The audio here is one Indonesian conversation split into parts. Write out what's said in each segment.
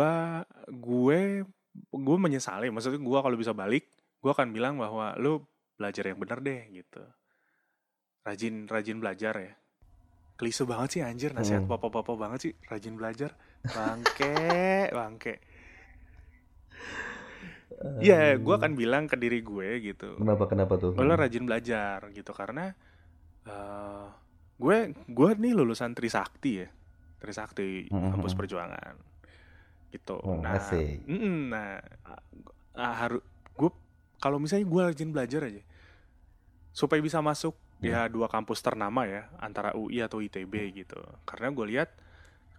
gue gue gue menyesali. Maksudnya gue kalau bisa balik gue akan bilang bahwa lu belajar yang benar deh gitu. Rajin rajin belajar ya. Klise banget sih anjir. Nasihat Hmm. papa-papa banget sih. Rajin belajar. Bangke bangke. Iya, gue akan bilang ke diri gue gitu. Kenapa kenapa tuh? Lo rajin belajar gitu. Karena eh gue gue nih lulusan Trisakti ya, Trisakti Mhm. kampus perjuangan gitu. Oh, nah, asik. mm-mm, nah harus gue kalau misalnya gue rajin belajar aja supaya bisa masuk ya dua kampus ternama ya antara UI atau ITB gitu. Karena gue lihat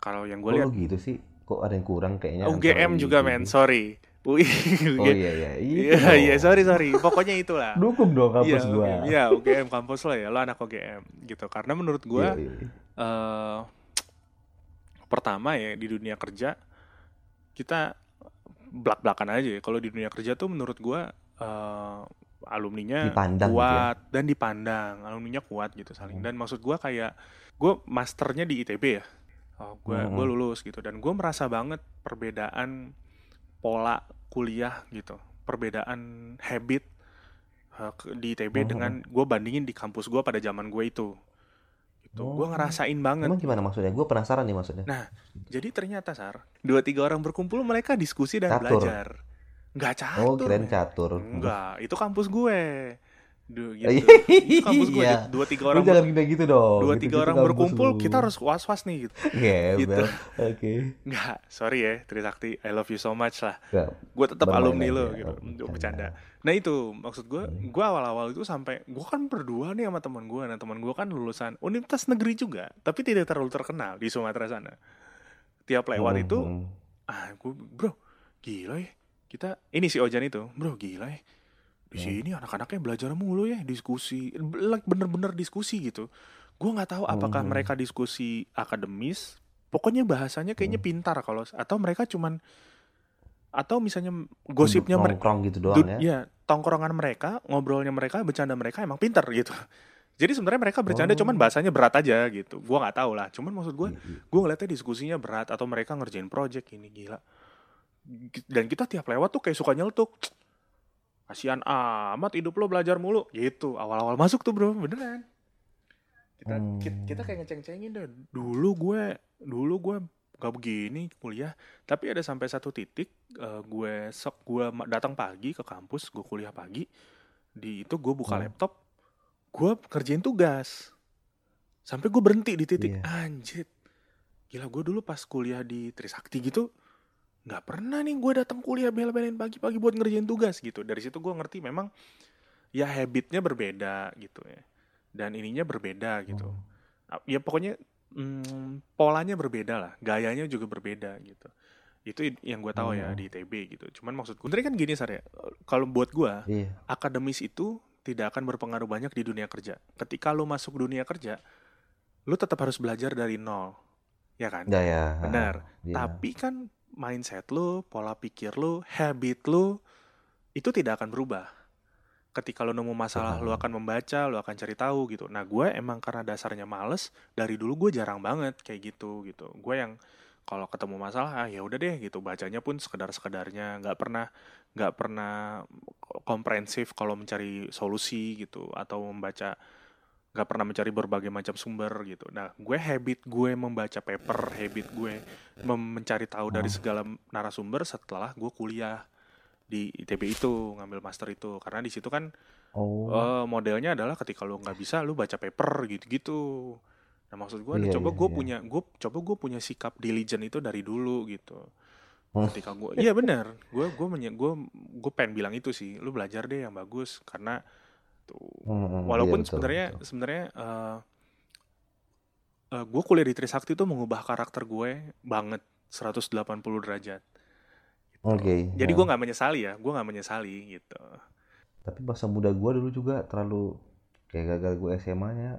kalau yang gue Kok lihat gitu sih? Kok ada yang kurang kayaknya? UGM juga men, sorry. UI, Oh iya iya. Iya, dong. iya, sorry, sorry. Pokoknya itulah. Dukung dong kampus Iya, gua. Iya, UGM kampus lo ya, lo anak UGM gitu. Karena menurut gua Iya, iya. eh pertama ya di dunia kerja kita belak-belakan aja ya. Kalau di dunia kerja tuh menurut gua eh alumninya Dipandang gitu ya. kuat dan dipandang, alumninya kuat gitu saling. Dan maksud gua kayak gua masternya di ITB ya. Oh, gua Hmm. gua lulus gitu dan gua merasa banget perbedaan pola kuliah gitu. Perbedaan habit eh, di ITB Hmm. dengan gue bandingin di kampus gue pada zaman gue itu. Gitu. Gue Oh. ngerasain banget. Emang gimana maksudnya? Gue penasaran nih maksudnya. Nah, Jadi ternyata Sar, dua tiga orang berkumpul mereka diskusi dan Catur. belajar. Nggak catur. oh, keren catur. Enggak, itu kampus gue. Duh, gitu. Itu kampus gue. Iya. Dua tiga Lu orang jangan kayak gitu dong. dua Gitu-gitu tiga orang kampus berkumpul, lu. kita harus was-was nih gitu. Gembel. gitu. Oke. Enggak, sorry ya Trisakti, I love you so much lah. Nggak, Gue tetap alumni lo Oh, gitu, untuk bercanda. bercanda. Nah itu maksud gue, Hmm. gue awal-awal itu sampai gue kan berdua nih sama teman gue, nah teman gue kan lulusan universitas negeri juga, tapi tidak terlalu terkenal di Sumatera sana. Tiap lewat Hmm, itu, hmm. ah gue bro, gila ya, kita ini si Ojan itu, bro gila ya, di Hmm. sini anak-anaknya belajar mulu ya, diskusi, like bener-bener diskusi gitu. Gue nggak tahu apakah Hmm. mereka diskusi akademis, pokoknya bahasanya kayaknya Hmm. pintar kalau, atau mereka cuman atau misalnya gosipnya mereka gitu doang ya. ya tongkrongan mereka ngobrolnya mereka bercanda mereka emang pinter gitu jadi sebenarnya mereka bercanda Oh. cuman bahasanya berat aja gitu gua nggak tahu lah cuman maksud gue Iya, iya. gue ngeliatnya diskusinya berat atau mereka ngerjain project ini gila dan kita tiap lewat tuh kayak suka nyeletuk kasihan amat hidup lo belajar mulu gitu awal-awal masuk tuh bro beneran kita Hmm. kita, kita kayak ngeceng-cengin deh dulu gue dulu gue gak begini kuliah tapi ada sampai satu titik eh, gue sok gue datang pagi ke kampus gue kuliah pagi di itu gue buka Hmm. laptop gue kerjain tugas sampai gue berhenti di titik Iya. anjir gila gue dulu pas kuliah di Trisakti gitu nggak pernah nih gue datang kuliah bela-belain pagi-pagi buat ngerjain tugas gitu dari situ gue ngerti memang ya habitnya berbeda gitu ya dan ininya berbeda gitu Hmm. Ah, ya pokoknya mm, polanya berbeda lah gayanya juga berbeda gitu itu yang gue tahu ya Hmm. di ITB gitu cuman maksud gue kan gini Sar ya kalau buat gue Iya. akademis itu tidak akan berpengaruh banyak di dunia kerja ketika lu masuk dunia kerja lu tetap harus belajar dari nol ya kan Ya ya. Benar. Iya. tapi kan mindset lu pola pikir lu habit lu itu tidak akan berubah. Ketika lu nemu masalah lu akan membaca lu akan cari tahu gitu. Nah gue emang karena dasarnya males dari dulu gue jarang banget kayak gitu gitu. Gue yang kalau ketemu masalah ah ya udah deh gitu. Bacanya pun sekedar sekedarnya nggak pernah nggak pernah komprehensif kalau mencari solusi gitu atau membaca nggak pernah mencari berbagai macam sumber gitu nah gue habit gue membaca paper habit gue mem- mencari tahu dari Hmm. segala narasumber setelah gue kuliah di ITB itu ngambil master itu karena di situ kan Oh. eh, modelnya adalah ketika lu nggak bisa lu baca paper gitu-gitu nah maksud gue Iya, coba iya, gue iya. punya gue coba gue punya sikap diligent itu dari dulu gitu ketika gue iya benar gue gue gue gue pengen bilang itu sih lu belajar deh yang bagus karena tuh Hmm, hmm, walaupun iya, sebenarnya sebenarnya eh eh, gue kuliah di Trisakti tuh mengubah karakter gue banget 180 derajat gitu. Oke. jadi ya. gue nggak menyesali ya gue nggak menyesali gitu Tapi masa muda gue dulu juga terlalu kayak gagal gue SMA-nya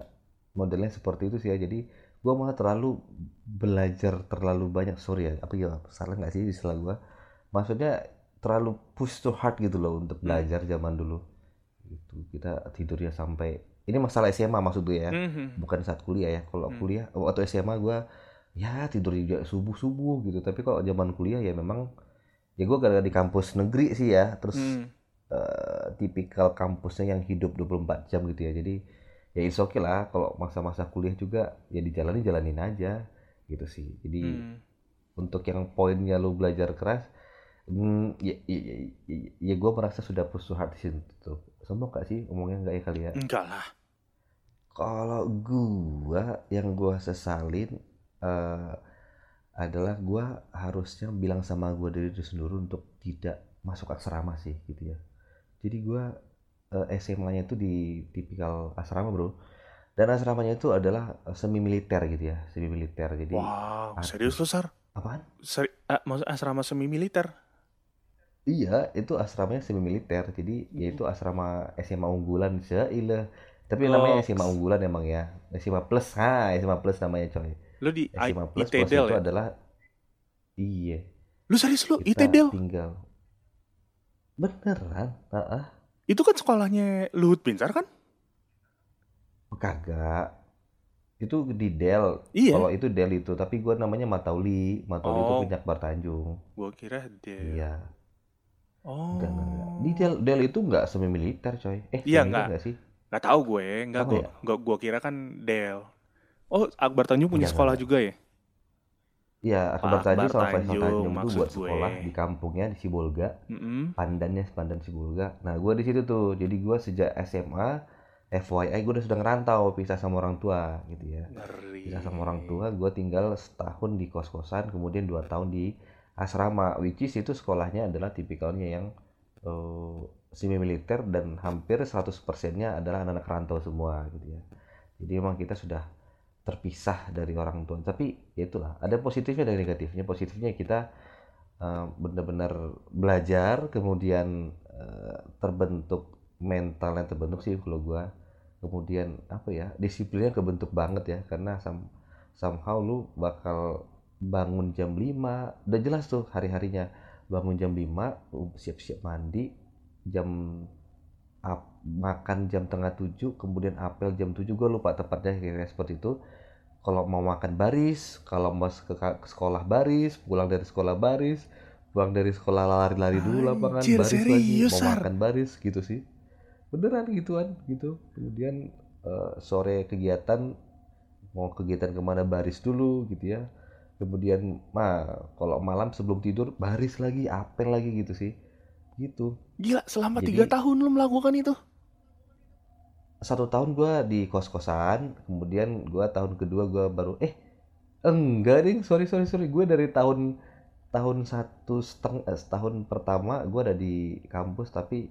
modelnya seperti itu sih ya. Jadi gue malah terlalu belajar terlalu banyak. Sorry ya, apa ya salah nggak sih istilah gue? Maksudnya terlalu push to hard gitu loh untuk Hmm. belajar zaman dulu. Gitu. Kita tidurnya sampai ini masalah SMA maksud gue ya, Mhm. bukan saat kuliah ya. Kalau Hmm. kuliah waktu SMA gue ya tidur juga subuh subuh gitu tapi kalau zaman kuliah ya memang ya gue gara di kampus negeri sih ya terus Hmm. eh, tipikal kampusnya yang hidup 24 jam gitu ya jadi ya it's okay lah kalau masa-masa kuliah juga ya dijalani jalanin aja gitu sih jadi Hmm. untuk yang poinnya lu belajar keras hmm, ya, ya, ya, ya, gue merasa sudah push to hard di situ sombong gak sih ngomongnya nggak ya kali ya Enggak lah. kalau gua yang gua sesalin eh, adalah gua harusnya bilang sama gua dari diri sendiri untuk tidak masuk asrama sih gitu ya. Jadi gua eh, SMA-nya itu di tipikal asrama, Bro. Dan asramanya itu adalah eh, semi militer gitu ya, semi militer. Jadi Wow, serius lu, Sar? apaan? Seri maksud asrama semi militer? Iya, itu asramanya semi militer. Jadi yaitu asrama SMA unggulan seilah. Tapi namanya. SMA unggulan emang ya. SMA plus, ha, SMA plus namanya coy. Lu di SMA plus plus ITDL itu ya? adalah iya Lu serius lu kita ITDL? tinggal beneran ah Itu kan sekolahnya Luhut Binsar kan? kagak itu di Del Iya. kalau itu Del itu tapi gua namanya Matauli Matauli itu Oh. punya Akbar Tanjung Gua kira dia. iya Oh. enggak enggak, enggak. di Del Del itu enggak semi militer coy eh Iya, semi enggak. enggak sih Nggak tahu gue, nggak gue, ya? nggak gua kira kan Del. Oh, Akbar Tanjung punya Enggak, sekolah enggak. juga ya? Iya, Akbar Tanjung sama Faisal Tanjung, itu buat gue. sekolah di kampungnya di Sibolga, Mm-mm. pandannya pandan Sibolga. Nah, gua di situ tuh. Jadi gua sejak SMA FYI gue udah sudah ngerantau pisah sama orang tua gitu ya. Ngeri. pisah sama orang tua gue tinggal setahun di kos kosan kemudian dua tahun di asrama which is itu sekolahnya adalah tipikalnya yang eh, semi militer dan hampir 100% nya adalah anak-anak rantau semua gitu ya. Jadi memang kita sudah terpisah dari orang tua. Tapi ya itulah ada positifnya dan negatifnya. Positifnya kita eh, benar-benar belajar kemudian eh, terbentuk mentalnya terbentuk sih kalau gua. Kemudian apa ya disiplinnya kebentuk banget ya. Karena some- somehow lu bakal bangun jam 5 udah jelas tuh hari-harinya. Bangun jam 5 lu siap-siap mandi jam ap- makan jam tengah 7 kemudian apel jam 7 gue lupa tepatnya kayak seperti itu. Kalau mau makan baris kalau mau ke, ke sekolah baris pulang dari sekolah baris pulang dari sekolah lari-lari dulu lapangan baris lagi serius, mau Sar? makan baris gitu sih. Beneran gituan gitu. Kemudian eh, sore kegiatan mau kegiatan ke mana baris dulu gitu ya kemudian mah kalau malam sebelum tidur baris lagi apel lagi gitu sih gitu Gila, selama Jadi- tiga tahun lu melakukan itu? satu tahun gua di kos kosan kemudian gua tahun kedua gua baru eh enggak ding sorry sorry sorry gue dari tahun tahun satu setengah eh, setahun pertama gua ada di kampus tapi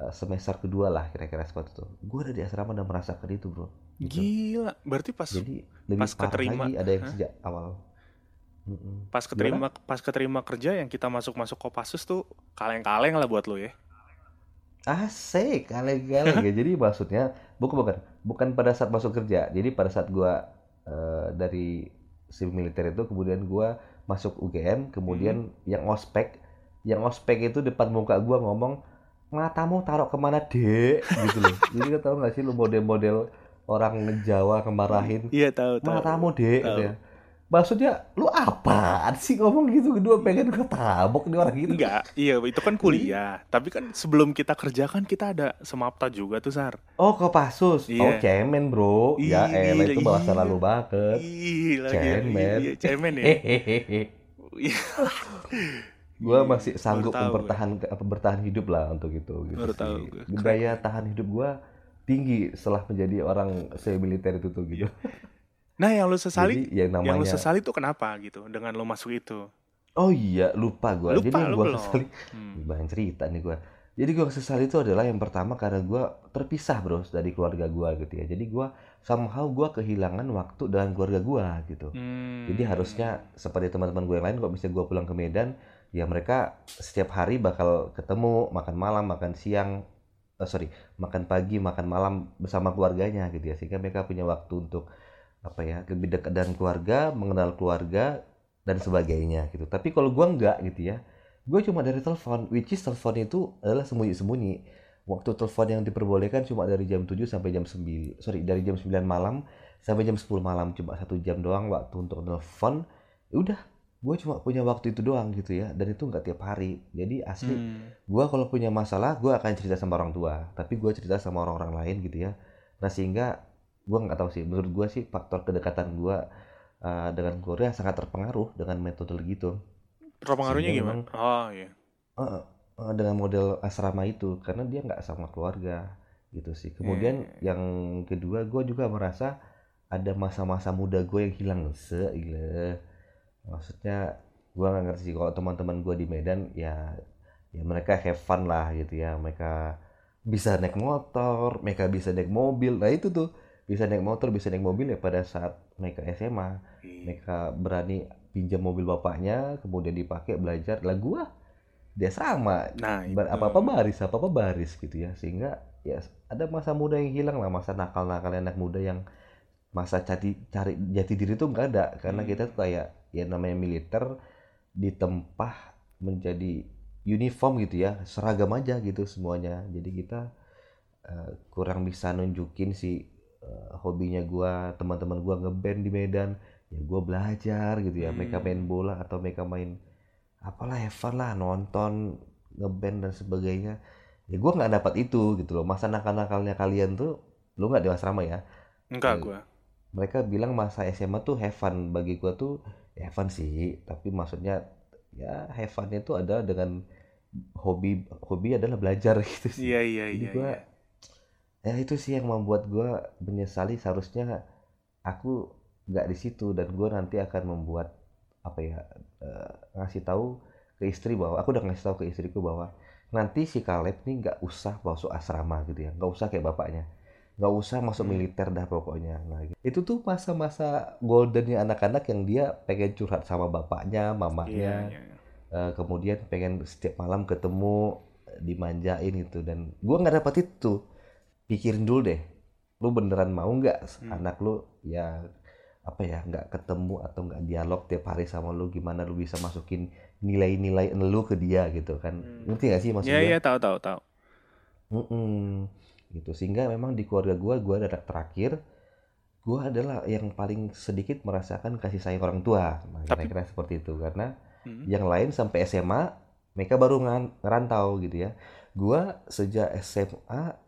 eh, semester kedua lah kira-kira seperti itu gue ada di asrama dan merasakan itu bro gitu. Gila, berarti pas jadi lebih pas keterima, lagi ada yang hah? sejak awal. Pas keterima pas keterima kerja yang kita masuk-masuk Kopassus tuh kaleng-kaleng lah buat lu ya. Asik, kaleng-kaleng ya. Jadi maksudnya bukan bukan bukan pada saat masuk kerja. Jadi pada saat gua eh, dari sivil militer itu kemudian gua masuk UGM, kemudian yang ospek, yang ospek itu depan muka gua ngomong matamu taruh ke mana dek gitu loh. Jadi tau gak sih lu model-model orang Jawa kemarahin Iya tahu tahu. matamu dek gitu ya. Maksudnya lu apaan sih ngomong gitu kedua pengen gua tabok nih orang gitu. Enggak, iya itu kan kuliah. Tapi kan sebelum kita kerja kan kita ada semapta juga tuh, Sar. Oh Kopassus, Iya. oh cemen bro, ya Ih, elah itu gila, bahasa iya. lalu banget. Gila, Cemen. iya, cemen ya. Iya. Gua Iya, masih sanggup apa bertahan hidup lah untuk itu gitu Baru tahu gue. Daya tahan hidup gua tinggi setelah menjadi orang militer itu tuh gitu. Nah, yang lu sesali, Jadi yang yang lu namanya sesali tuh kenapa gitu dengan lu masuk itu? Oh iya, lupa gua. Lupa, Jadi yang belum. sesali Hmm. banyak cerita nih gua. Jadi gua sesali itu adalah yang pertama karena gua terpisah bro dari keluarga gua gitu ya. Jadi gua somehow gua kehilangan waktu dengan keluarga gua gitu. Hmm. Jadi harusnya seperti teman-teman gue yang lain kalau misalnya gue pulang ke Medan, ya mereka setiap hari bakal ketemu, makan malam, makan siang, eh, sorry, makan pagi, makan malam bersama keluarganya gitu ya. Sehingga mereka punya waktu untuk apa ya, lebih dekat dengan keluarga, mengenal keluarga dan sebagainya gitu. Tapi kalau gue enggak gitu ya, gue cuma dari telepon, which is telepon itu adalah sembunyi-sembunyi. Waktu telepon yang diperbolehkan cuma dari jam 7 sampai jam 9, sorry, dari jam 9 malam sampai jam 10 malam cuma satu jam doang waktu untuk nelfon ya udah gue cuma punya waktu itu doang gitu ya dan itu nggak tiap hari jadi asli Hmm. gue kalau punya masalah gue akan cerita sama orang tua tapi gue cerita sama orang-orang lain gitu ya nah sehingga gue nggak tahu sih. Menurut gue sih faktor kedekatan gue uh, dengan keluarga sangat terpengaruh dengan metode gitu. Terpengaruhnya Sehingga gimana? Oh iya. Uh, uh, dengan model asrama itu. Karena dia nggak sama keluarga gitu sih. Kemudian Iya, yang kedua gue juga merasa ada masa-masa muda gue yang hilang se gila maksudnya gue nggak ngerti sih. Kalau teman-teman gue di Medan ya ya mereka have fun lah gitu ya. Mereka bisa naik motor mereka bisa naik mobil. Nah itu tuh bisa naik motor bisa naik mobil ya pada saat mereka SMA Iya. mereka berani pinjam mobil bapaknya kemudian dipakai belajar. Lah gua dia sama. Nah, itu. apa apa baris apa apa baris gitu ya. Sehingga ya ada masa muda yang hilang lah masa nakal nakal anak muda yang masa cari cari jati diri tuh nggak ada. Karena Hmm. kita tuh kayak ya namanya militer ditempah menjadi uniform gitu ya. Seragam aja gitu semuanya. Jadi kita eh, kurang bisa nunjukin si hobinya gua teman-teman gua ngeband di Medan ya gua belajar gitu ya mereka Hmm. main bola atau mereka main apalah fun lah nonton ngeband dan sebagainya ya gua nggak dapat itu gitu loh masa nakal-nakalnya kalian tuh lu nggak di asrama ya Enggak Eh, gua. mereka bilang masa SMA tuh have fun bagi gua tuh ya have fun sih tapi maksudnya ya have fun itu ada dengan hobi hobi adalah belajar gitu sih Iya iya iya. gua iya. Ya itu sih yang membuat gua menyesali seharusnya aku nggak di situ dan gua nanti akan membuat apa ya eh, ngasih tahu ke istri bahwa aku udah ngasih tahu ke istriku bahwa nanti si Caleb nih nggak usah masuk asrama gitu ya nggak usah kayak bapaknya nggak usah masuk Hmm. militer dah pokoknya nah, gitu. itu tuh masa-masa goldennya anak-anak yang dia pengen curhat sama bapaknya Iya mamanya iya. Eh, kemudian pengen setiap malam ketemu dimanjain gitu dan gua nggak dapat itu pikirin dulu deh lu beneran mau nggak Hmm. anak lu ya apa ya nggak ketemu atau nggak dialog tiap hari sama lu gimana lu bisa masukin nilai-nilai lu ke dia gitu kan Hmm. ngerti gak sih maksud Iya iya tahu tahu tahu. Mm-mm. gitu sehingga memang di keluarga gua gua adalah terakhir gua adalah yang paling sedikit merasakan kasih sayang orang tua nah, Tapi- kira-kira seperti itu karena Hmm. yang lain sampai SMA mereka baru ngeran- ngerantau gitu ya gua sejak SMA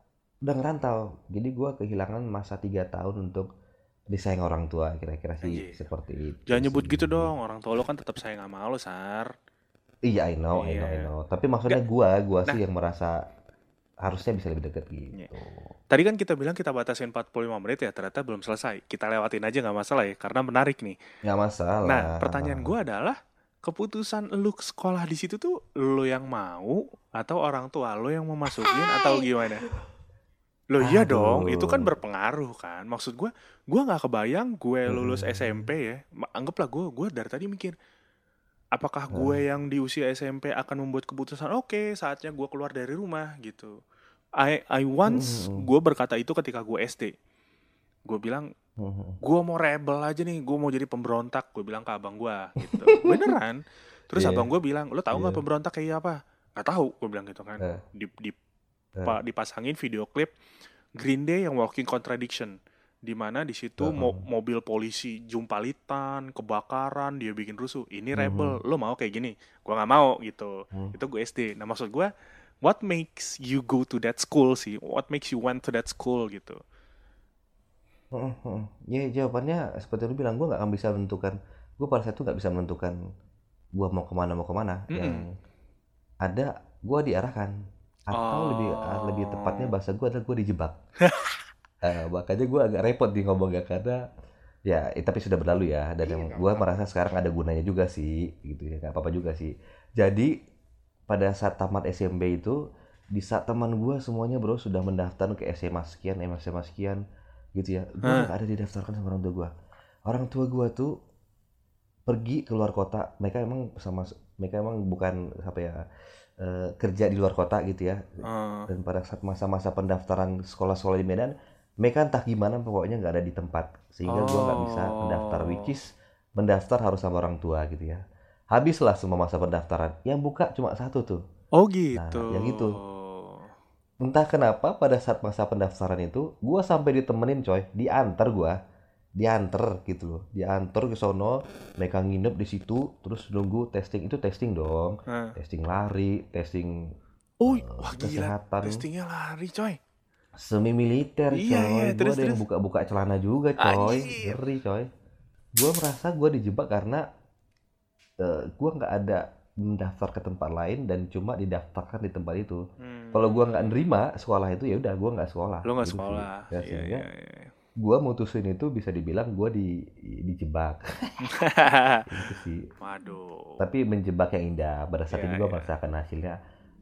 udah ngerantau jadi gua kehilangan masa tiga tahun untuk disayang orang tua kira-kira sih Anjir. seperti itu Jangan nyebut gitu dong. Orang tua lo kan tetap sayang sama lo, Sar. iya I know I know I Iya. know tapi maksudnya gua gua Nah. sih yang merasa harusnya bisa lebih dekat gitu Tadi kan kita bilang kita batasin 45 menit ya, ternyata belum selesai. Kita lewatin aja nggak masalah ya, karena menarik nih. nggak masalah Nah, pertanyaan gue adalah, keputusan lu sekolah di situ tuh lu yang mau atau orang tua lu yang memasukin atau gimana? Lo iya dong, itu kan berpengaruh kan. Maksud gue, gue nggak kebayang gue lulus Hmm. SMP ya. Anggaplah gue, gue dari tadi mikir, apakah gue Hmm. yang di usia SMP akan membuat keputusan oke saatnya gue keluar dari rumah gitu. I I once Hmm. gue berkata itu ketika gue SD. Gue bilang Mhm. gue mau rebel aja nih, gue mau jadi pemberontak. Gue bilang ke abang gue gitu. Beneran. Terus Iya. abang gue bilang, lo tahu nggak Iya. pemberontak kayak apa? Gak tahu, gue bilang gitu kan. Eh. Di, di, Eh. pa- dipasangin video klip Green Day yang Walking Contradiction. di mana di situ mo- mobil polisi jumpalitan, kebakaran, dia bikin rusuh. Ini rebel, lo mau kayak gini? Gua nggak mau gitu. Hmm. Itu gue SD. Nah maksud gue, what makes you go to that school sih? What makes you went to that school gitu? Heeh. Ya jawabannya seperti lu bilang gue nggak akan bisa menentukan. Gue pada saat itu nggak bisa menentukan gue mau ke mana mau ke mana. Mm-mm. Yang ada gue diarahkan atau Oh. lebih ah, lebih tepatnya bahasa gue adalah gue dijebak. Eh, makanya gue agak repot nih ngomongnya karena ya eh, tapi sudah berlalu ya dan Iya, yang gue merasa sekarang ada gunanya juga sih gitu ya nggak apa-apa juga sih. Jadi pada saat tamat SMP itu di saat teman gue semuanya bro sudah mendaftar ke SMA sekian, SMA sekian gitu ya. Gue Hah. nggak ada didaftarkan sama orang tua gue. Orang tua gue tuh pergi keluar kota. Mereka emang sama mereka emang bukan apa ya eh, kerja di luar kota gitu ya. Eh, Dan pada saat masa-masa pendaftaran sekolah-sekolah di Medan, mereka entah gimana pokoknya nggak ada di tempat sehingga gua nggak bisa Oh. mendaftar which is mendaftar harus sama orang tua gitu ya. Habislah semua masa pendaftaran. Yang buka cuma satu tuh. oh gitu. yang itu. Entah kenapa pada saat masa pendaftaran itu, gua sampai ditemenin coy, diantar gua diantar gitu loh diantar ke sono mereka nginep di situ terus nunggu testing itu testing dong Nah. testing lari testing Oh, eh, wah gila. kesehatan Testingnya lari, coy. semi militer Iya, coy iya, gue ada yang buka-buka celana juga coy Anjir. ngeri coy gue merasa gue dijebak karena eh, gue nggak ada mendaftar ke tempat lain dan cuma didaftarkan di tempat itu Hmm. kalau gue nggak nerima sekolah itu ya udah gue nggak sekolah Lo nggak Gitu sih. sekolah. Ya, Iya, sehingga iya, iya. Gue mutusin itu bisa dibilang gue di dijebak gitu sih Waduh. tapi menjebak yang indah pada saat Iya, ini gue iya. merasakan hasilnya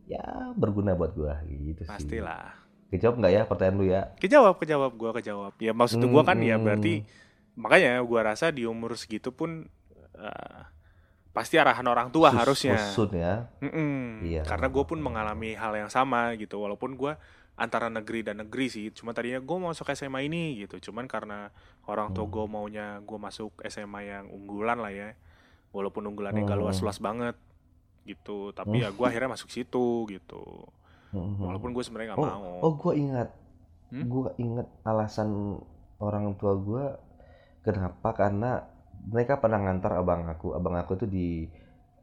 ya berguna buat gue gitu sih Pastilah. kejawab nggak ya pertanyaan lu ya Kejawab, kejawab. Gua kejawab. Ya maksud gua kan ya Hmm. berarti makanya gua rasa di umur segitu pun eh, pasti arahan orang tua Sus- harusnya. susun ya Mm-mm. Iya. Karena gue pun mengalami hal yang sama gitu. Walaupun gue antara negeri dan negeri sih. Cuma tadinya gue mau masuk SMA ini gitu. Cuman karena orang tua Hmm. gue maunya gue masuk SMA yang unggulan lah ya. Walaupun unggulannya gak Hmm. luas-luas banget gitu. Tapi ya gue akhirnya masuk situ gitu. Walaupun gue sebenarnya nggak oh mau. oh gue ingat Hmm? gue ingat alasan orang tua gue kenapa karena mereka pernah ngantar abang aku abang aku itu di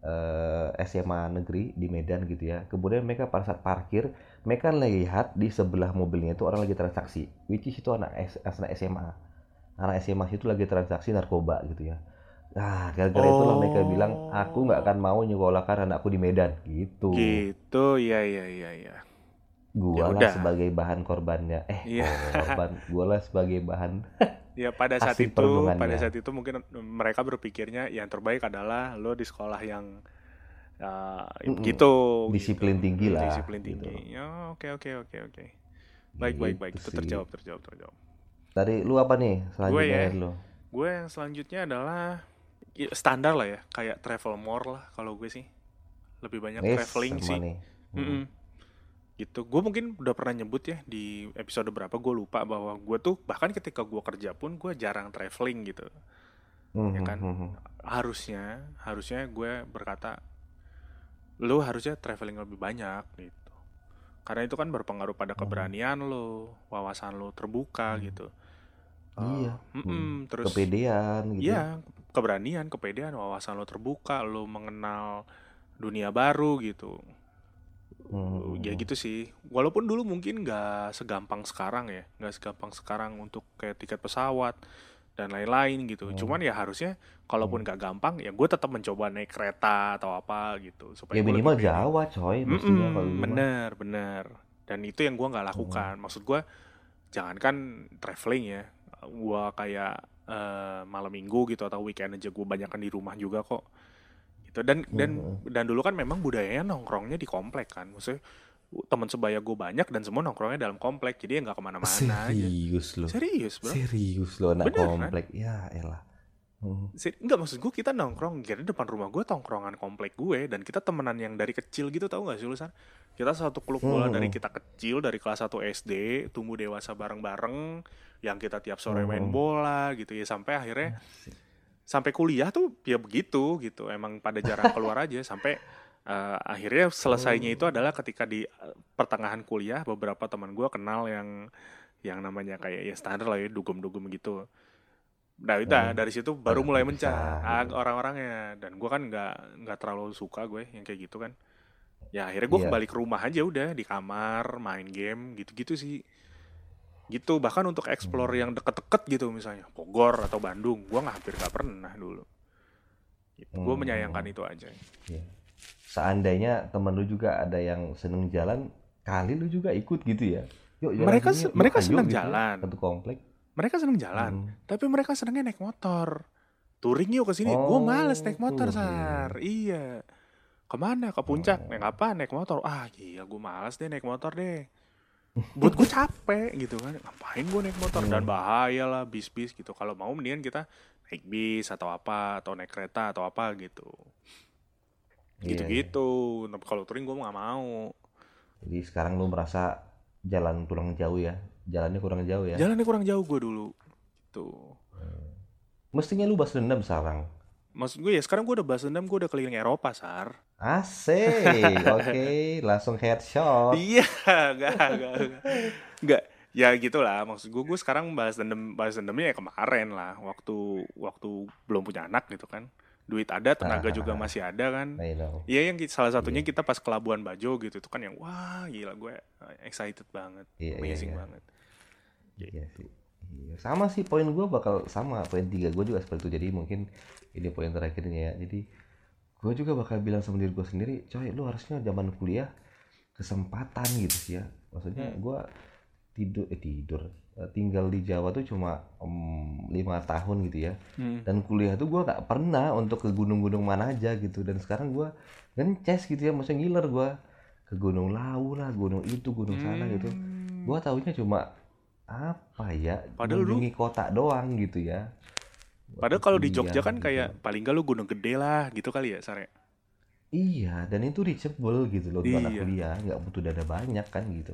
eh, SMA negeri di Medan gitu ya kemudian mereka pada saat parkir mereka lihat di sebelah mobilnya itu orang lagi transaksi which is itu anak anak SMA anak SMA itu lagi transaksi narkoba gitu ya Nah, gara-gara itulah mereka bilang, aku nggak akan mau nyekolahkan anakku di Medan, gitu. Gitu, iya iya iya iya. Gua Ya lah sebagai bahan korbannya. Eh, Iya. korban. Gua lah sebagai bahan. Ya pada saat itu, pada saat itu mungkin mereka berpikirnya yang terbaik adalah lo di sekolah yang uh, Mm-mm. gitu. Disiplin gitu. tinggi lah, Disiplin gitu. tinggi. Ya, oke oke oke oke. Baik baik baik. Gitu Itu sih. terjawab terjawab terjawab. Dari lu apa nih selanjutnya ya. dari lu? Gue yang selanjutnya adalah ya, standar lah ya, kayak travel more lah kalau gue sih. Lebih banyak Yes, traveling sih. nih. Gitu. Gue mungkin udah pernah nyebut ya di episode berapa gue lupa bahwa gue tuh bahkan ketika gue kerja pun gue jarang traveling gitu. Mhm, ya kan? mhm. harusnya harusnya gue berkata lu harusnya traveling lebih banyak gitu karena itu kan berpengaruh pada Hmm. keberanian lo wawasan lo terbuka Hmm. gitu Iya. Eh, mm-mm, terus Kepedean gitu. iya keberanian kepedean wawasan lo terbuka lo mengenal dunia baru gitu Mhm. ya gitu sih. Walaupun dulu mungkin nggak segampang sekarang ya. Nggak segampang sekarang untuk kayak tiket pesawat dan lain-lain gitu. Hmm. cuman ya harusnya kalaupun nggak gampang ya gue tetap mencoba naik kereta atau apa gitu supaya Ya minimal lebih. Jawa coy, mestinya Mm-mm, kalau bener bener. Dan itu yang gua nggak lakukan. Maksud gua jangankan traveling ya. Gua kayak eh, malam minggu gitu atau weekend aja gue banyakan di rumah juga kok gitu dan dan Mhm. dan dulu kan memang budayanya nongkrongnya di komplek kan maksudnya teman sebaya gue banyak dan semua nongkrongnya dalam komplek jadi ya nggak ke mana-mana aja Serius lu. serius bro Serius lu anak Beneran. komplek. Ya elah. Ser- Enggak maksud gue kita nongkrong Jadi depan rumah gue tongkrongan komplek gue Dan kita temenan yang dari kecil gitu tahu gak sih lu San? Kita satu klub bola Hmm. dari kita kecil Dari kelas 1 SD Tumbuh dewasa bareng-bareng Yang kita tiap sore main Hmm. bola gitu ya Sampai akhirnya Sampai kuliah tuh ya begitu gitu. Emang pada jarang keluar aja. Sampai eh, akhirnya selesainya itu adalah ketika di eh, pertengahan kuliah Beberapa teman gue kenal yang Yang namanya kayak ya standar lah ya Dugem-dugem gitu. Nah udah Hmm. dari situ baru mulai mencah ah, orang-orangnya. Dan gue kan nggak nggak terlalu suka gue yang kayak gitu kan. Ya akhirnya gue Iya. kembali ke rumah aja udah di kamar main game gitu-gitu sih gitu bahkan untuk explore Hmm. yang deket-deket gitu misalnya Bogor atau Bandung gue nggak hampir nggak pernah dulu gitu. gue Hmm. menyayangkan itu aja Iya. Seandainya temen lu juga ada yang seneng jalan, kali lu juga ikut gitu ya. Yuk Mereka sini yuk, mereka ayo seneng gitu ya, jalan. Satu komplek. mereka seneng jalan Mhm. tapi mereka senengnya naik motor touring yuk ke sini gue Oh, males naik motor touring. sar iya ke mana ke puncak Oh. naik apa naik motor ah iya gue males deh naik motor deh buat gue capek gitu kan ngapain gue naik motor dan Hmm. bahaya lah bis-bis gitu kalau mau mendingan kita naik bis atau apa atau naik kereta atau apa gitu Iya, gitu-gitu tapi kalau touring gue nggak mau iya. Jadi sekarang lu merasa jalan kurang jauh ya. Jalannya kurang jauh ya. jalannya kurang jauh gue dulu gitu Mestinya lu balas dendam sekarang. maksud gue ya sekarang gue udah bahas dendam gue udah keliling Eropa sar Asik. Oke, langsung headshot. Iya, enggak, enggak, enggak. Enggak. ya gitulah maksud gue gue sekarang balas dendam balas dendamnya ya kemarin lah waktu waktu belum punya anak gitu kan duit ada tenaga juga masih ada kan. Iya yang salah satunya Iya. kita pas ke Labuan Bajo gitu itu kan yang wah gila gue excited banget Iya, iya, amazing banget Iya sih. Iya. Sama sih poin gue bakal sama poin tiga gue juga seperti itu. Jadi mungkin ini poin terakhirnya ya. Jadi gue juga bakal bilang sama diri gue sendiri, coy lu harusnya zaman kuliah kesempatan gitu sih ya. Maksudnya Hmm. gue tidur eh tidur Eh, tinggal di Jawa tuh cuma lima tahun gitu ya. Hmm. Dan kuliah tuh gue gak pernah untuk ke gunung-gunung mana aja gitu. Dan sekarang gue ngeces gitu ya, maksudnya ngiler gue ke Gunung Lawu lah, gunung itu, gunung sana gitu. Hmm. Gua taunya cuma apa ya Padahal kota doang gitu ya Padahal kalau di Jogja kan gitu. kayak paling gak lu gunung gede lah gitu kali ya Sare. iya dan itu reachable gitu loh untuk anak Iya. kuliah nggak butuh dana banyak kan gitu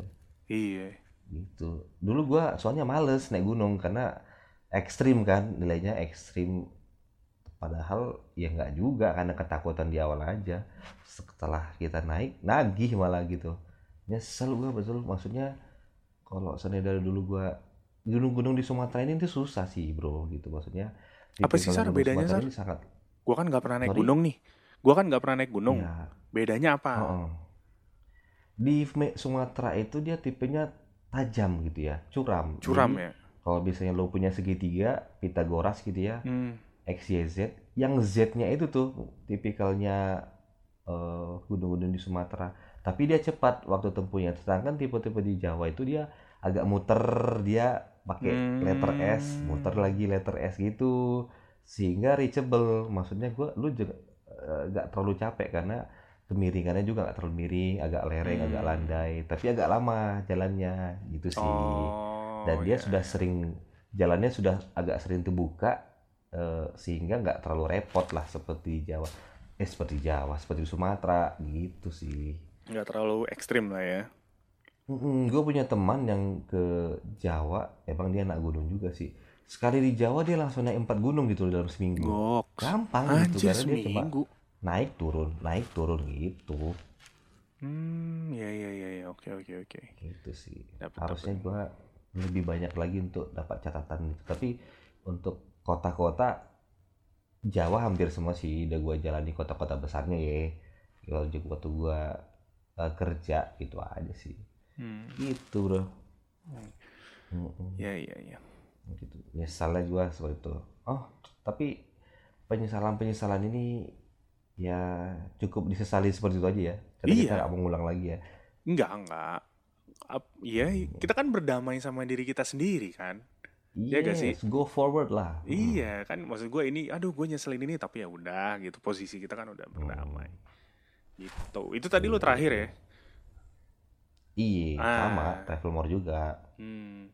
Iya. gitu dulu gua soalnya males naik gunung karena ekstrim kan nilainya ekstrim padahal ya nggak juga karena ketakutan di awal aja setelah kita naik nagih malah gitu nyesel gua betul maksudnya kalau seandainya dari dulu gua gunung-gunung di Sumatera ini tuh susah sih bro gitu maksudnya Apa sih, tipikal Sar, bedanya, Sar? sangat Gua kan nggak pernah naik Sorry? gunung nih. Gua kan nggak pernah naik gunung. ya, Bedanya apa? Heeh. Di Me- Sumatera itu dia tipenya tajam gitu ya, curam. Curam Jadi, ya. Kalau misalnya lo punya segitiga, Pitagoras gitu ya, Hmm. X, Y, Z, yang Z-nya itu tuh tipikalnya eh, gunung-gunung di Sumatera. Tapi dia cepat waktu tempuhnya. Sedangkan tipe-tipe di Jawa itu dia agak muter, dia pakai Hmm. letter S, muter lagi letter S gitu. Sehingga reachable. Maksudnya gua lu juga eh, nggak terlalu capek karena kemiringannya juga nggak terlalu miring, agak lereng, Hmm. agak landai, tapi agak lama jalannya gitu sih. Oh. Dan dia iya. sudah sering jalannya sudah agak sering terbuka eh, sehingga nggak terlalu repot lah seperti Jawa. Eh seperti Jawa, seperti Sumatera gitu sih. nggak terlalu ekstrim lah ya. Gue punya teman yang ke Jawa, emang dia anak gunung juga sih. Sekali di Jawa dia langsung naik empat gunung gitu dalam seminggu. Gok. Gampang gitu Anjir karena dia cuma seminggu. naik turun, naik turun gitu. Hmm, ya ya ya ya. Oke oke oke. Gitu sih. Dapet, Harusnya gua lebih banyak lagi untuk dapat catatan gitu. Tapi untuk kota-kota Jawa hampir semua sih udah gua jalani kota-kota besarnya ya. Kalau juga waktu gua eh, kerja gitu aja sih. Hmm. Gitu bro. Hmm. Ya ya ya. gitu nyesalnya gua seperti itu oh tapi penyesalan penyesalan ini ya cukup disesali seperti itu aja ya karena kita Iya. nggak mengulang lagi ya Enggak enggak. Iya, Hmm. kita kan berdamai sama diri kita sendiri kan. Iya gak sih? Yes, go forward lah Hmm. Iya kan, maksud gue ini, aduh gue nyeselin ini tapi ya udah gitu posisi kita kan udah berdamai. Gitu. Itu tadi lu terakhir ya. Iya Ah. sama travel more juga Hmm.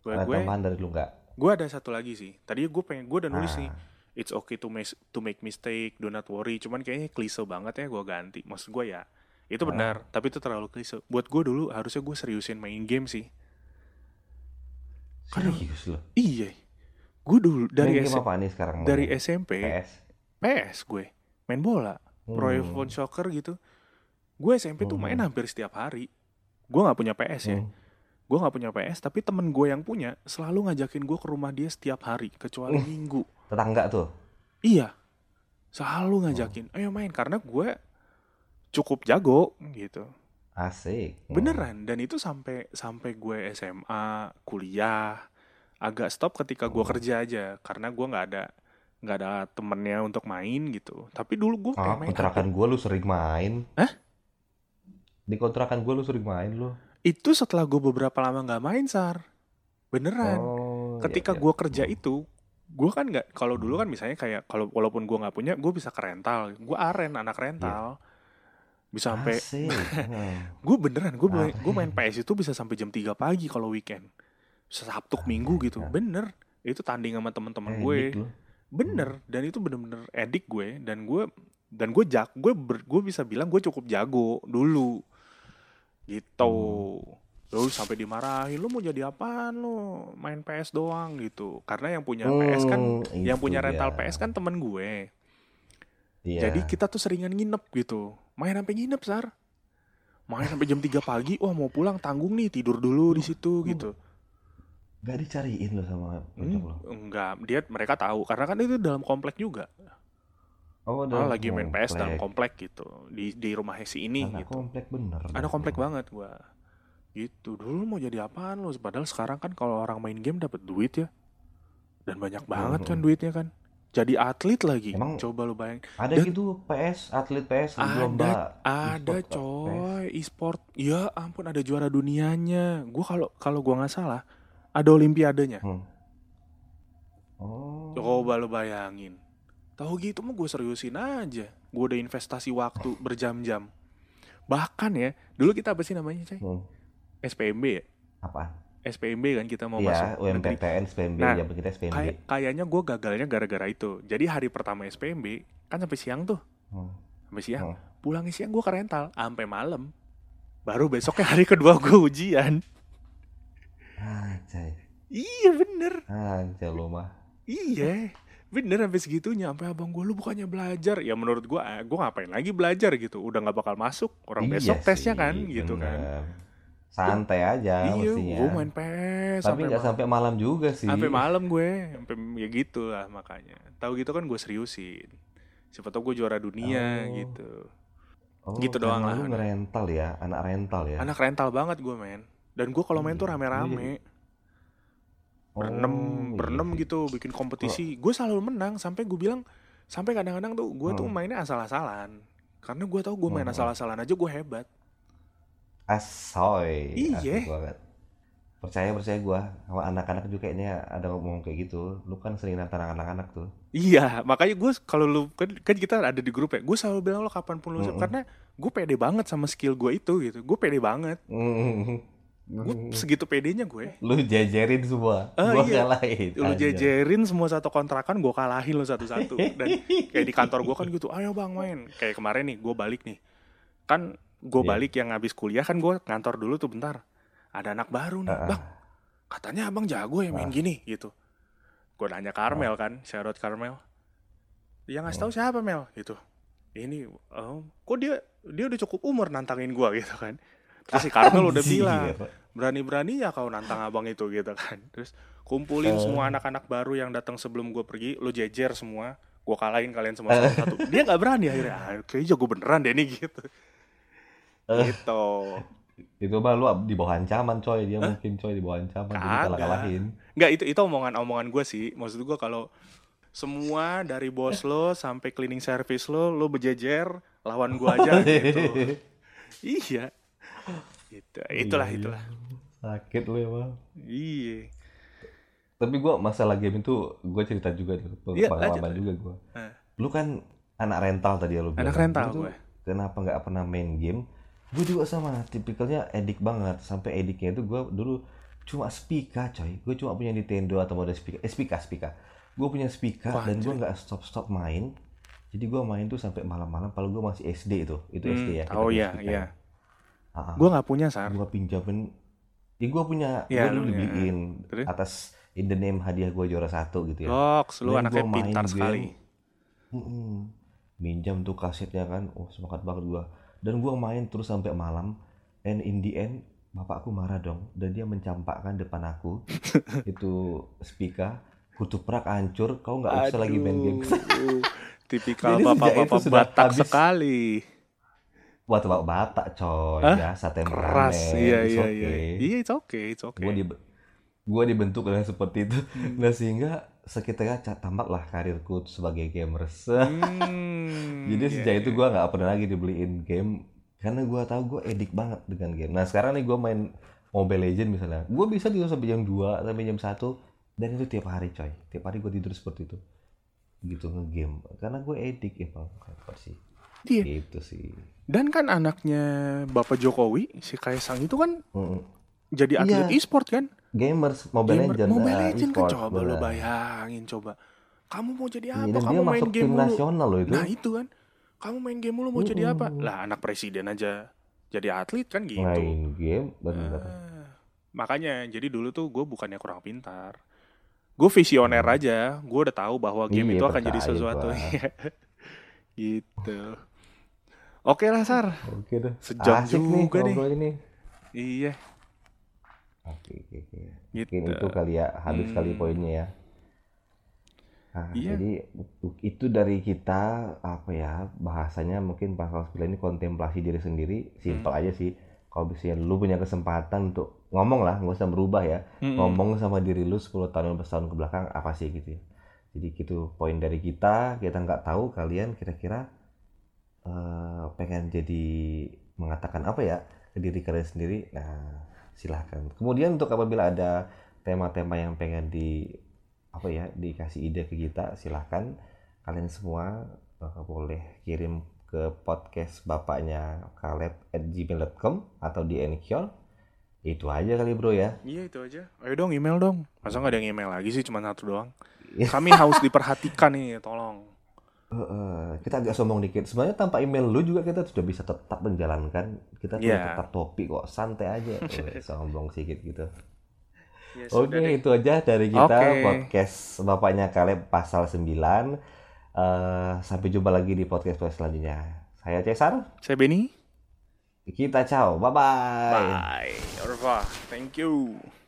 Gue ada gue tambahan dari lu nggak gue ada satu lagi sih. Tadi gue pengen gue udah nulis Ah. nih. It's okay to make to make mistake, do not worry. Cuman kayaknya klise banget ya gue ganti. Maksud gue ya itu Ah. benar, tapi itu terlalu klise. Buat gue dulu harusnya gue seriusin main game sih. Serius loh Iya. Gue dulu dari Main game apa nih sekarang dari? SMP PS PS gue main bola, Pro Hmm. Evolution Soccer gitu. Gue SMP tuh Hmm. main hampir setiap hari. Gue nggak punya PS ya. Hmm. Gue nggak punya PS, tapi temen gue yang punya selalu ngajakin gue ke rumah dia setiap hari, kecuali Uh. minggu. tetangga tuh Iya, selalu ngajakin, ayo main karena gue cukup jago gitu. asik. Beneran, dan itu sampai sampai gue SMA, kuliah, agak stop ketika gue Hmm. kerja aja, karena gue nggak ada nggak ada temennya untuk main gitu. Tapi dulu gue ah main kontrakan gua lu sering main Hah? Di kontrakan gua lu sering main lu itu setelah gue beberapa lama nggak main sar, beneran. oh ketika iya, iya. gue kerja Hmm. itu gue kan nggak kalau dulu kan misalnya kayak kalau walaupun gue nggak punya gue bisa ke rental gue aren anak rental bisa sampai. Hmm. gue beneran gue main, gue main PS itu bisa sampai jam 3 pagi kalau weekend sabtu ke minggu gitu Aren. bener itu tanding sama teman-teman gue Edik lu. bener dan itu bener-bener edik gue dan gue dan gue jak gue ber- gue bisa bilang gue cukup jago dulu gitu. Lalu sampai dimarahin lu mau jadi apaan lu? Main PS doang gitu. Karena yang punya PS kan Hmm, yang punya rental dia. PS kan temen gue. Iya. jadi kita tuh seringan nginep gitu. Main sampai nginep sar. Main sampai jam 3 pagi wah mau pulang tanggung nih tidur dulu di situ Hmm. gitu. Gak dicariin lo sama Hmm, lo. enggak. Dia mereka tahu. Karena kan itu dalam komplek juga Oh, Ah, dalam lagi main PS dalam komplek. gitu di di rumah si ini Anak gitu komplek bener. ada komplek banget gua gitu dulu mau jadi apaan lo padahal sekarang kan kalau orang main game dapat duit ya dan banyak banget kan Hmm. duitnya kan jadi atlet lagi Emang coba lu bayangin Ada Dan- gitu PS, atlet PS Ada, lomba ada Pak. coy e-sport ya ampun ada juara dunianya gua kalau kalau gua nggak salah ada olimpiadanya PS. Hmm. Oh. coba lu bayangin tahu gitu mah gue seriusin aja gue udah investasi waktu berjam-jam bahkan ya dulu kita apa sih namanya coy Hmm. SPMB ya Apaan? SPMB kan kita mau Iya, masuk UMPTN, SPMB, Nah, ya kita SPMB. Kay- kayaknya gue gagalnya gara-gara itu jadi hari pertama SPMB kan sampai siang tuh Hmm. sampai siang Hmm. pulangnya siang gue ke rental sampai malam baru besoknya hari kedua gue ujian Anjay. iya bener Anjay lo mah. iya bener sampai segitunya sampai abang gue lu bukannya belajar ya menurut gue ah, gue ngapain lagi belajar gitu udah nggak bakal masuk orang Iya besok tesnya sih, kan gitu kan bener. Santai aja iya mestinya. gue main PS Tapi nggak sampai malam juga sih. sampai malam gue sampai ya gitu lah makanya tahu gitu kan gue seriusin siapa tau gue juara dunia Oh. gitu Oh, gitu doang lah. Lu ngerental ya, anak rental ya. anak rental banget gue men dan gue kalau main tuh Iya, rame-rame Oh, berenam iya berenam sih. gitu bikin kompetisi gue selalu menang sampai gue bilang sampai kadang-kadang tuh gue tuh Hmm. mainnya asal-asalan karena gue tahu gue main Hmm. asal-asalan aja gue hebat Asoy. Iya. Percaya percaya gua sama anak-anak juga kayaknya ada ngomong kayak gitu. Lu kan sering nantang anak-anak tuh. iya makanya gue kalau lu kan, kan kita ada di grup ya gue selalu bilang lo kapan pun lu Mm-mm. karena gue pede banget sama skill gue itu gitu gue pede banget gue segitu pedenya gue. Lu jajarin semua. Ah, gua iya. kalahin. lu jajarin semua satu kontrakan gue kalahin lo satu-satu. Dan kayak di kantor gue kan gitu ayo bang main. Kayak kemarin nih gue balik nih. Kan gue Iya. balik yang habis kuliah kan gue kantor dulu tuh bentar. Ada anak baru nih ah. bang katanya abang jago ya main gini gitu. Gue nanya Karmel kan Syarat Karmel dia ngasih tahu siapa Mel? Gitu. Ini oh, kok dia dia udah cukup umur nantangin gue gitu kan terus si Karmel udah bilang berani-berani ya kau nantang abang itu gitu kan. Terus kumpulin Eh. semua anak-anak baru yang datang sebelum gue pergi lo jejer semua gue kalahin kalian semua satu-satu dia nggak berani akhirnya ah, kayaknya jago beneran deh nih gitu. Eh. gitu. Itu mah lu di bawah ancaman coy. Dia mungkin coy di bawah ancaman. Jadi kalah-kalahin. nggak itu itu omongan-omongan gue sih. Maksud gue kalau semua dari bos lo sampai cleaning service lo lo berjejer lawan gue aja gitu. Iya gitu. Itulah Iya, itulah. Sakit lu emang. iya. Tapi gua masalah game itu gue cerita juga tuh. Iya, Pengalaman juga gua. Eh. Lu kan anak rental tadi ya lu bilang. anak rental gue kenapa nggak pernah main game? Gue juga sama tipikalnya edik banget. Sampai ediknya itu gue dulu cuma speaker coy. Gue cuma punya Nintendo atau model speaker eh speaker speaker gue punya speaker Wah, dan gue nggak stop stop main. Jadi gue main tuh sampai malam-malam kalau gue masih SD itu. Itu Hmm, SD ya kita oh iya speaker iya ya. gue nggak punya sar. gue pinjamin ya gue punya Iya, gue dulu dibeliin Terus? atas in the name hadiah gue juara satu gitu ya. Goks, lu Dan anaknya pintar game. sekali minjam tuh kasetnya kan oh semangat banget gua. Dan gua main terus sampai malam and in the end bapakku marah dong dan dia mencampakkan depan aku itu speaker kutuprak hancur kau nggak usah lagi main game. Tipikal bapak-bapak Batak habis- sekali buat bapak batak coy Hah? biasa temperamen keras iya it's iya iya okay. iya it's okay it's okay gua di gua dibentuk dengan seperti itu Hmm. nah sehingga seketika tamatlah karirku sebagai gamers Hmm, Jadi iya, sejak itu iya. gue nggak pernah lagi dibeliin game karena gue tahu gue edik banget dengan game. Nah sekarang nih gue main Mobile Legend misalnya, gue bisa tidur sampai jam 2 sampai jam 1 dan itu tiap hari coy. Tiap hari gue tidur seperti itu. Gitu ngegame. Karena gue edik ya bang. Sih? Iya. Gitu sih. Dan kan anaknya Bapak Jokowi si Kaisang itu kan Mm-mm. jadi atlet Iya. e-sport kan? Gamers Mobile Gamer- Legend. Mobile nah, Legend kan e-sport, coba lu bener. bayangin coba. Kamu mau jadi Iya, apa? kamu main game tim mulu. nasional loh itu. nah itu kan. Kamu main game mulu mau jadi apa? Lah anak presiden aja jadi atlet kan gitu. Main game bener. Ah, makanya jadi dulu tuh gue bukannya kurang pintar. Gue visioner aja. Gue udah tahu bahwa game Iya, itu akan jadi sesuatu. gitu Oke lah Sar. Oke deh. Sejam Asik nih juga nih. ini. Iya. Oke, oke, oke. Gitu. Mungkin itu kali ya, habis kali Hmm. poinnya ya. Nah, Iya. jadi itu dari kita apa ya bahasanya mungkin pasal 9 ini kontemplasi diri sendiri, simpel Hmm. aja sih. Kalau misalnya lu punya kesempatan untuk ngomong lah, nggak usah berubah ya. Mm-mm. Ngomong sama diri lu 10 tahun 15 tahun ke belakang apa sih gitu ya. Jadi gitu poin dari kita, kita nggak tahu kalian kira-kira eh, pengen jadi mengatakan apa ya ke diri kalian sendiri. Nah, silahkan. Kemudian untuk apabila ada tema-tema yang pengen di apa ya dikasih ide ke kita, silahkan kalian semua eh, boleh kirim ke podcast bapaknya Caleb at gmail.com atau di Anchor. Itu aja kali bro ya. Iya itu aja. Ayo dong email dong. Masa nggak ada yang email lagi sih cuma satu doang. Iya. Kami harus diperhatikan nih, tolong. Kita agak sombong dikit. Sebenarnya tanpa email lu juga kita sudah bisa tetap menjalankan. Kita Iya. tetap topik kok, santai aja. Sombong sedikit gitu. Ya, Oke, deh. itu aja dari kita Oke. podcast bapaknya Caleb pasal 9. Eh, sampai jumpa lagi di podcast selanjutnya. Saya Cesar. Saya Benny. Kita ciao. Bye-bye. Bye. Au revoir. Thank you.